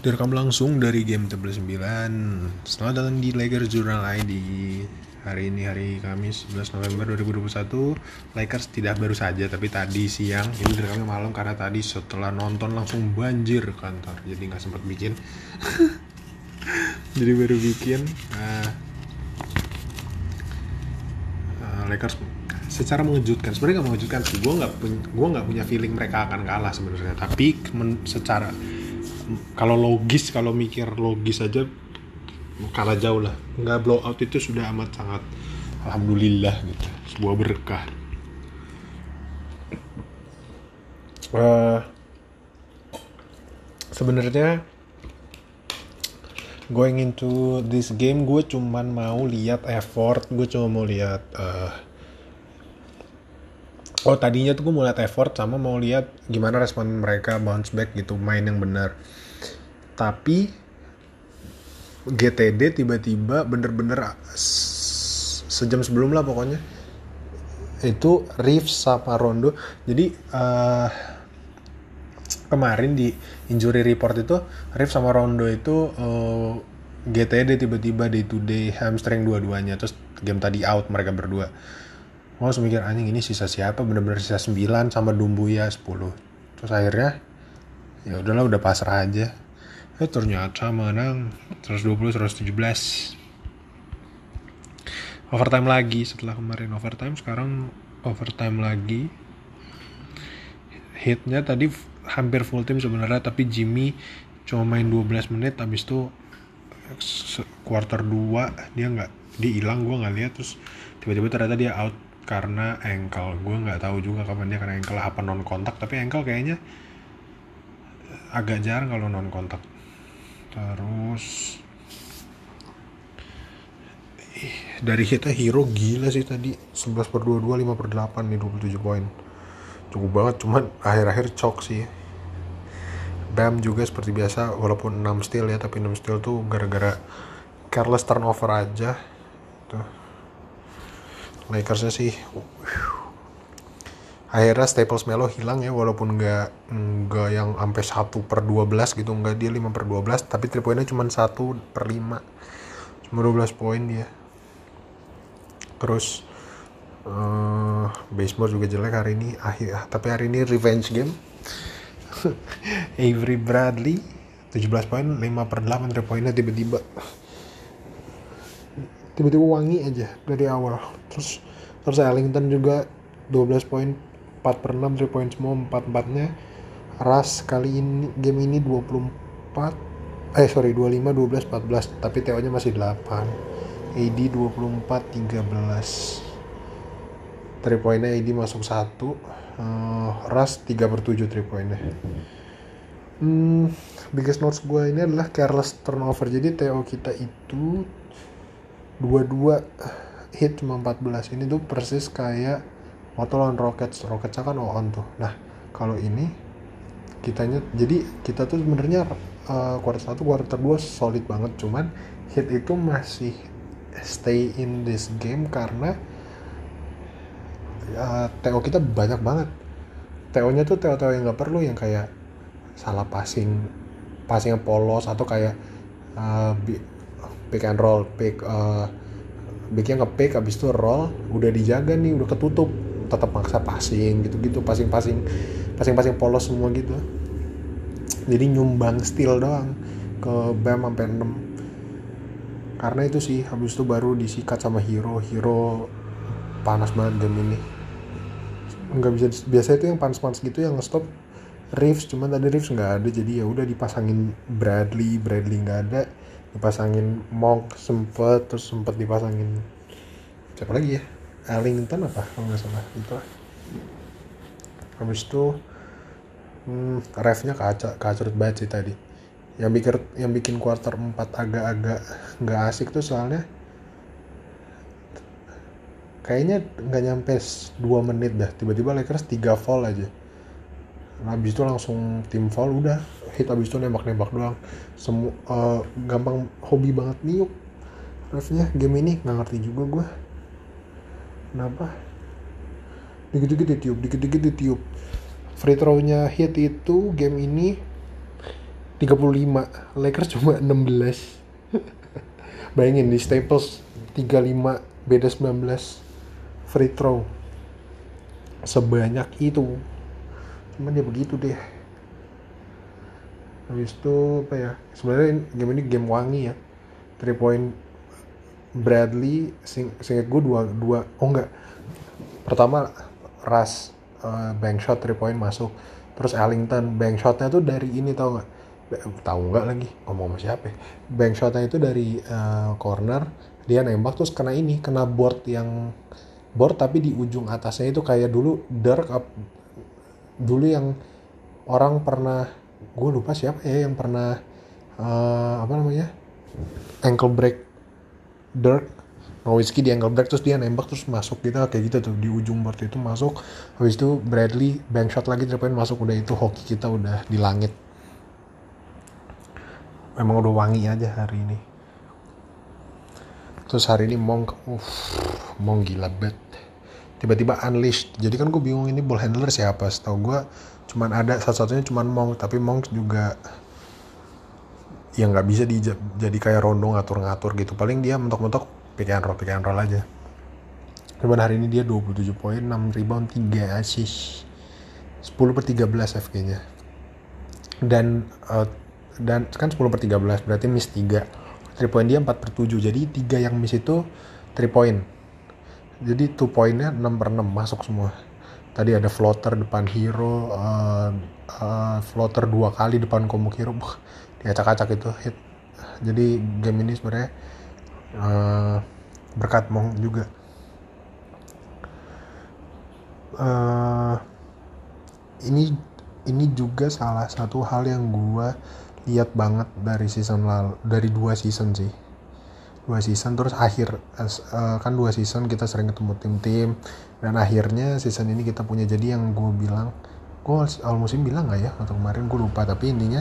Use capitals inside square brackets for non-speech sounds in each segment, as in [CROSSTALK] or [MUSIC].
Direkam langsung dari game table 9 Selamat datang di Lakers Journal ID Hari ini hari Kamis 11 November 2021 Lakers tidak baru saja tapi tadi siang. Ini direkamnya malam karena tadi setelah nonton langsung banjir kantor. Jadi nggak sempat bikin. [LAUGHS] Jadi baru bikin. Uh, uh, Lakers secara mengejutkan sebenarnya nggak mengejutkan sih. Gue nggak gue nggak punya feeling mereka akan kalah sebenarnya. Tapi secara kalau logis kalau mikir logis aja kalah jauh lah. Nggak blow out itu sudah amat sangat alhamdulillah gitu. Sebuah berkah. Uh, sebenarnya going into this game gue cuman mau lihat effort. Gue cuma mau lihat uh, oh tadinya tuh gue mau lihat effort sama mau lihat gimana respon mereka bounce back gitu main yang benar tapi GTD tiba-tiba bener-bener sejam sebelum lah pokoknya itu Reeves sama Rondo. Jadi uh, kemarin di injury report itu Reeves sama Rondo itu uh, GTD tiba-tiba day to day hamstring dua-duanya terus game tadi out mereka berdua. Gue langsung mikir anjing ini sisa siapa? Bener-bener sisa 9 sama Dumbuya 10 terus akhirnya ya udahlah udah pasrah aja eh ternyata menang. 120 117 overtime lagi setelah kemarin. Overtime sekarang overtime lagi. Hitnya tadi hampir full team sebenarnya tapi Jimmy cuma main 12 menit habis itu quarter 2 dia nggak dia hilang gue nggak lihat. Terus tiba-tiba ternyata dia out karena ankle. Gue nggak tahu juga kapan dia kena ankle apa non kontak tapi ankle kayaknya agak jarang kalau non kontak terus dari kita hero gila sih tadi. 11 per 22 5 per 8 nih 27 poin. Cukup banget cuman akhir-akhir cok sih. Bam juga seperti biasa walaupun 6 steal ya tapi 6 steal tuh gara-gara careless turnover aja. Tuh. Lakersnya sih akhirnya Staples Melo hilang ya walaupun nggak nggak yang sampai satu per 12 gitu nggak dia 5 per 12 tapi 3 poinnya cuma satu per 5 cuma 12 poin dia. Terus uh, baseball juga jelek hari ini akhir tapi hari ini revenge game. [LAUGHS] Avery Bradley 17 poin 5 per 8 3 poinnya tiba-tiba. Tiba-tiba wangi aja dari awal. Terus terus Ellington juga 12 poin 4 per 6 3 poin semua 4 empatnya. Ras kali ini game ini 24 eh sorry 25 12 14 tapi TO nya masih 8 AD 24 13 3 poinnya AD masuk 1 uh, Ras 3 per 7 3 poinnya hmm, biggest notes gue ini adalah careless turnover. Jadi TO kita itu dua-dua hit cuma 14 ini tuh persis kayak waktu lawan Rockets Rockets kan on tuh. Nah kalau ini kitanya jadi kita tuh sebenarnya uh, quarter satu quarter dua solid banget. Cuman hit itu masih stay in this game karena uh, TO kita banyak banget. TO nya tuh TO TO yang nggak perlu yang kayak salah passing passing polos atau kayak uh, pick and roll pick uh, backnya ngepick abis itu roll udah dijaga nih udah ketutup tetap maksa passing gitu-gitu passing-passing passing-passing polos semua gitu. Jadi nyumbang steal doang ke BAM sampai 6 karena itu sih habis itu baru disikat sama Hero. Hero panas banget game ini. Nggak bisa biasa itu yang panas-panas gitu yang stop Reeves cuman tadi Reeves nggak ada jadi ya udah dipasangin Bradley Bradley nggak ada dipasangin Monk sempet terus sempet dipasangin siapa lagi ya Ellington apa kalau nggak salah itu habis itu hmm, refnya kaca kacurut banget sih tadi. Yang bikin yang bikin quarter 4 agak-agak nggak asik tuh soalnya kayaknya nggak nyampe 2 menit dah. Tiba-tiba Lakers 3 fall aja. Habis itu langsung tim foul udah. Hit habis itu nembak-nembak doang. Semua uh, gampang hobi banget niup refnya. Game ini nggak ngerti juga gue kenapa? Dikit-dikit ditiup dikit-dikit ditiup. Free throw-nya hit itu game ini 35 Lakers cuma 16 [LAUGHS] bayangin di Staples 35 beda 19 free throw. Sebanyak itu. Cuman ya begitu deh. Habis itu apa ya? Sebenarnya game ini game wangi ya. 3 point Bradley sing gue dua dua oh enggak. Pertama Ras uh, bank shot 3 point masuk. Terus Ellington bank shotnya tuh dari ini tau nggak? Tahu nggak lagi ngomong sama siapa ya? bank shotnya itu dari uh, corner dia nembak terus kena ini kena board yang board tapi di ujung atasnya itu kayak dulu dark up dulu yang orang pernah gue lupa siapa ya yang pernah uh, apa namanya ankle break Dirk Nowitzki di ankle break terus dia nembak terus masuk gitu kayak gitu tuh di ujung board itu masuk. Habis itu Bradley bank shot lagi terus masuk udah itu hoki kita udah di langit. Memang udah wangi aja hari ini. Terus hari ini Monk uh, Monk gila bet tiba-tiba unleashed. Jadi kan gue bingung ini ball handler siapa. Setahu gue cuman ada satu-satunya cuman Monk tapi Monk juga ya nggak bisa di jadi kayak rondo ngatur-ngatur gitu. Paling dia mentok-mentok pick and roll pick and roll aja. Cuman hari ini dia 27 poin 6 rebound 3 assist. 10 per 13 FG nya. Dan uh, dan kan 10 per 13 berarti miss 3 3 point dia 4 per 7 jadi 3 yang miss itu 3 point. Jadi 2 pointnya 6 per 6 masuk semua. Tadi ada floater depan hero uh, uh, floater dua kali depan komuk hero diacak-acak itu. Hit. Jadi game ini sebenarnya uh, berkat Mong juga. Uh, ini ini juga salah satu hal yang gua lihat banget dari season lalu dari dua season sih. Dua season terus akhir uh, kan dua season kita sering ketemu tim-tim dan akhirnya season ini kita punya. Jadi yang gue bilang gue awal musim bilang nggak ya atau kemarin gue lupa tapi intinya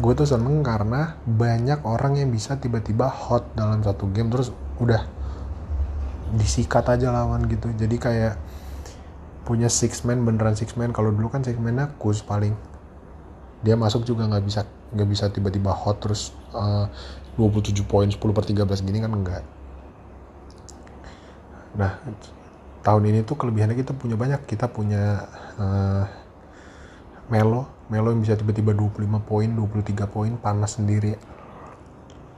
gue tuh seneng karena banyak orang yang bisa tiba-tiba hot dalam satu game terus udah disikat aja lawan gitu. Jadi kayak punya six man beneran six man. Kalau dulu kan six man-nya kus paling. Dia masuk juga nggak bisa nggak bisa tiba-tiba hot terus uh, 27 poin 10 per 13 gini kan enggak nah tahun ini tuh kelebihannya kita punya banyak. Kita punya uh, Melo Melo yang bisa tiba-tiba 25 poin 23 poin panas sendiri.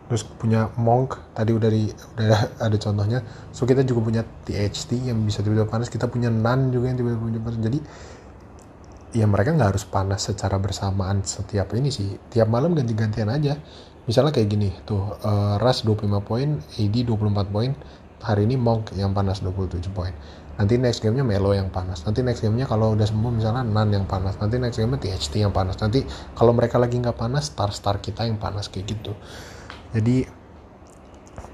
Terus punya Monk tadi udah di udah [LAUGHS] ada contohnya. So kita juga punya THT yang bisa tiba-tiba panas. Kita punya Nan juga yang tiba-tiba panas. Jadi ya mereka nggak harus panas secara bersamaan setiap ini sih. Tiap malam ganti-gantian aja. Misalnya kayak gini tuh uh, Ras 25 poin AD 24 poin hari ini Monk yang panas 27 poin nanti next gamenya Melo yang panas. Nanti next gamenya kalau udah sembuh misalnya Nan yang panas. Nanti next gamenya THT yang panas. Nanti kalau mereka lagi nggak panas star star kita yang panas kayak gitu. Jadi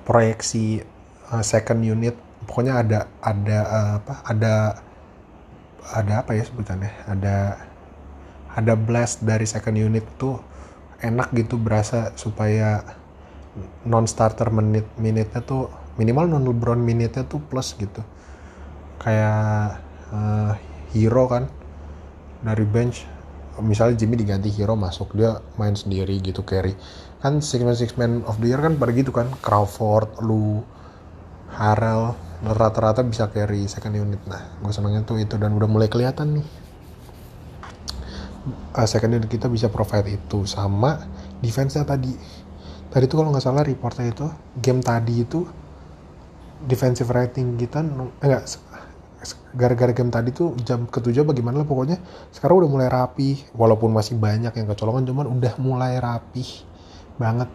proyeksi uh, second unit pokoknya ada ada uh, apa ada ada apa ya sebutannya? Ada ada blast dari second unit tuh enak gitu berasa supaya non starter menit minitnya tuh minimal non LeBron minitnya tuh plus gitu kayak uh, hero kan dari bench. Misalnya Jimmy diganti hero masuk dia main sendiri gitu carry. Kan six man six man of the year kan pada gitu kan Crawford lu Harrell rata-rata bisa carry second unit. Nah gue senangnya tuh itu dan udah mulai kelihatan nih. Uh, second unit kita bisa provide itu sama defense-nya tadi. Tadi tuh kalau nggak salah reportnya itu game tadi itu defensive rating kita eh, enggak gara-gara game tadi tuh jam ketujuh bagaimana lah pokoknya. Sekarang udah mulai rapi walaupun masih banyak yang kecolongan cuman udah mulai rapi banget.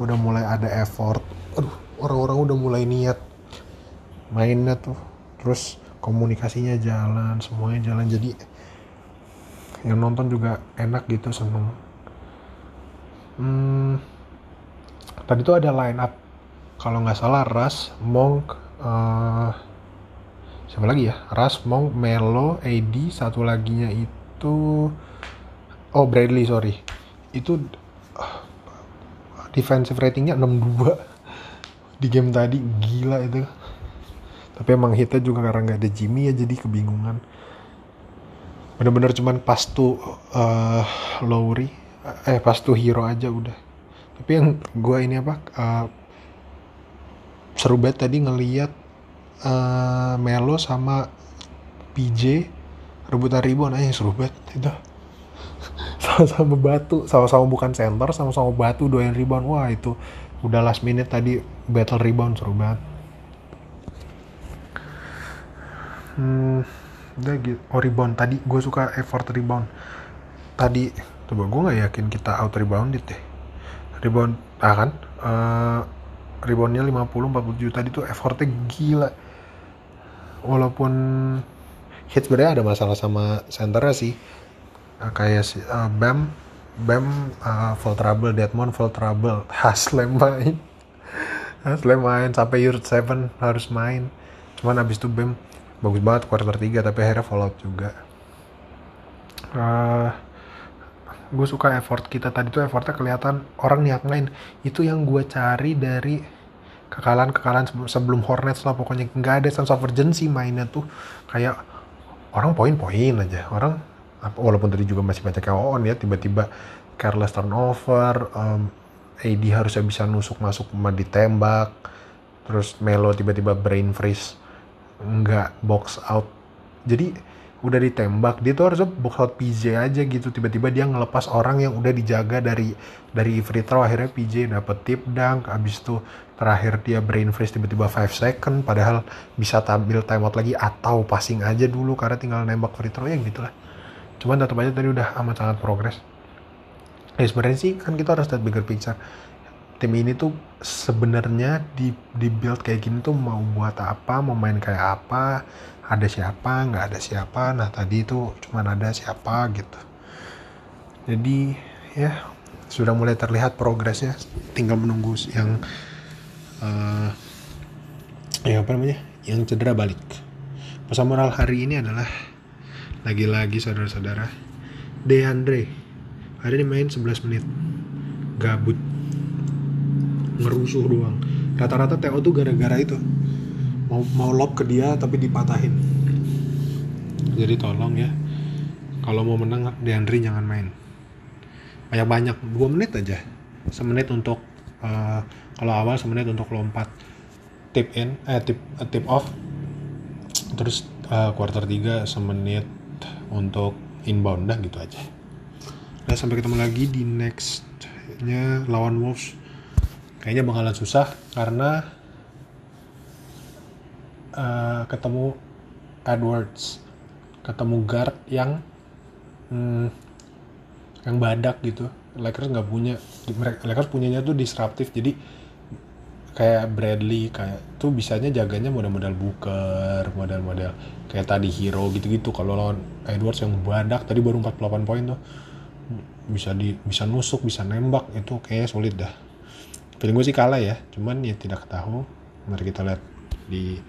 Udah mulai ada effort. Aduh orang-orang udah mulai niat mainnya tuh. Terus komunikasinya jalan semuanya jalan. Jadi yang nonton juga enak gitu seneng. Hmm, tadi tuh ada line up. Kalau nggak salah Ras Monk uh, siapa lagi ya? Ras Monk Melo AD satu laginya itu oh Bradley sorry. Itu uh, defensive ratingnya 62 di game tadi gila itu. Tapi emang hitnya juga karena nggak ada Jimmy ya jadi kebingungan. Bener-bener cuman pas tuh uh, Lowry eh pas tuh hero aja udah. Tapi yang gue ini apa uh, seru banget tadi ngeliat uh, Melo sama PJ rebutan ribon aja seru banget itu. [LAUGHS] Sama-sama batu sama-sama bukan center sama-sama batu doain rebound. Wah itu udah last minute tadi battle rebound seru banget. Hmm, udah gitu. Oh rebound tadi gue suka effort rebound. Tadi coba gue nggak yakin kita out rebounded deh. Rebound ah kan? Uh, reboundnya 50 40 juta tadi tuh effortnya gila walaupun hit sebenarnya ada masalah sama centernya sih. Uh, kayak uh, Bam Bam uh, full trouble Deadmon full trouble. [LAUGHS] Haslem main. Haslem main sampai Yurt 7 harus main. Cuman abis itu Bam bagus banget quarter 3 tapi akhirnya fallout juga. Uh, gue suka effort kita. Tadi tuh effortnya kelihatan orang niat main. Itu yang gue cari dari kekalahan-kekalahan sebelum Hornets lah pokoknya nggak ada sense of urgency mainnya tuh. Kayak orang poin-poin aja. Orang walaupun tadi juga masih banyak on ya tiba-tiba careless turnover um, AD harusnya bisa nusuk masuk ditembak terus Melo tiba-tiba brain freeze nggak box out. Jadi udah ditembak dia tuh harusnya box out PJ aja gitu. Tiba-tiba dia ngelepas orang yang udah dijaga dari dari free throw. Akhirnya PJ dapet tip dunk abis itu terakhir dia brain freeze tiba-tiba 5 second padahal bisa tampil timeout lagi atau passing aja dulu karena tinggal nembak free throw ya gitu lah cuman tetap aja tadi udah amat sangat progres. Ya sebenarnya sih kan kita harus lihat bigger picture. Tim ini tuh sebenarnya di di build kayak gini tuh mau buat apa mau main kayak apa ada siapa nggak ada siapa nah tadi itu cuman ada siapa gitu. Jadi ya sudah mulai terlihat progresnya. Tinggal menunggu yang uh, yang apa namanya yang cedera balik. Pesan moral hari ini adalah lagi-lagi saudara-saudara Deandre. Hari ini main 11 menit. Gabut. Ngerusuh doang rata-rata TO tuh gara-gara itu mau mau lob ke dia tapi dipatahin. Jadi tolong ya kalau mau menang Deandre jangan main. Banyak-banyak dua menit aja. Semenit untuk uh, kalau awal semenit untuk lompat. Tip in eh tip uh, tip off. Terus uh, quarter 3 semenit untuk inbound dah gitu aja. Nah sampai ketemu lagi di nextnya lawan Wolves. Kayaknya bakalan susah karena uh, ketemu Edwards ketemu guard yang hmm, yang badak gitu. Lakers nggak punya. Lakers punyanya tuh disruptif jadi kayak Bradley kayak tuh bisanya jaganya model-model Booker model-model kayak tadi Hero gitu-gitu. Kalau lawan Edwards yang badak tadi baru 48 poin tuh bisa di bisa nusuk bisa nembak itu kayak sulit dah. Feeling gue sih kalah ya cuman ya tidak tahu. Mari kita lihat di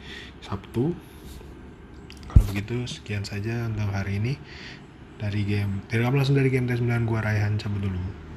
Sabtu. Kalau begitu sekian saja untuk hari ini. Dari game tidak langsung dari game T9 gua Raihan cabut dulu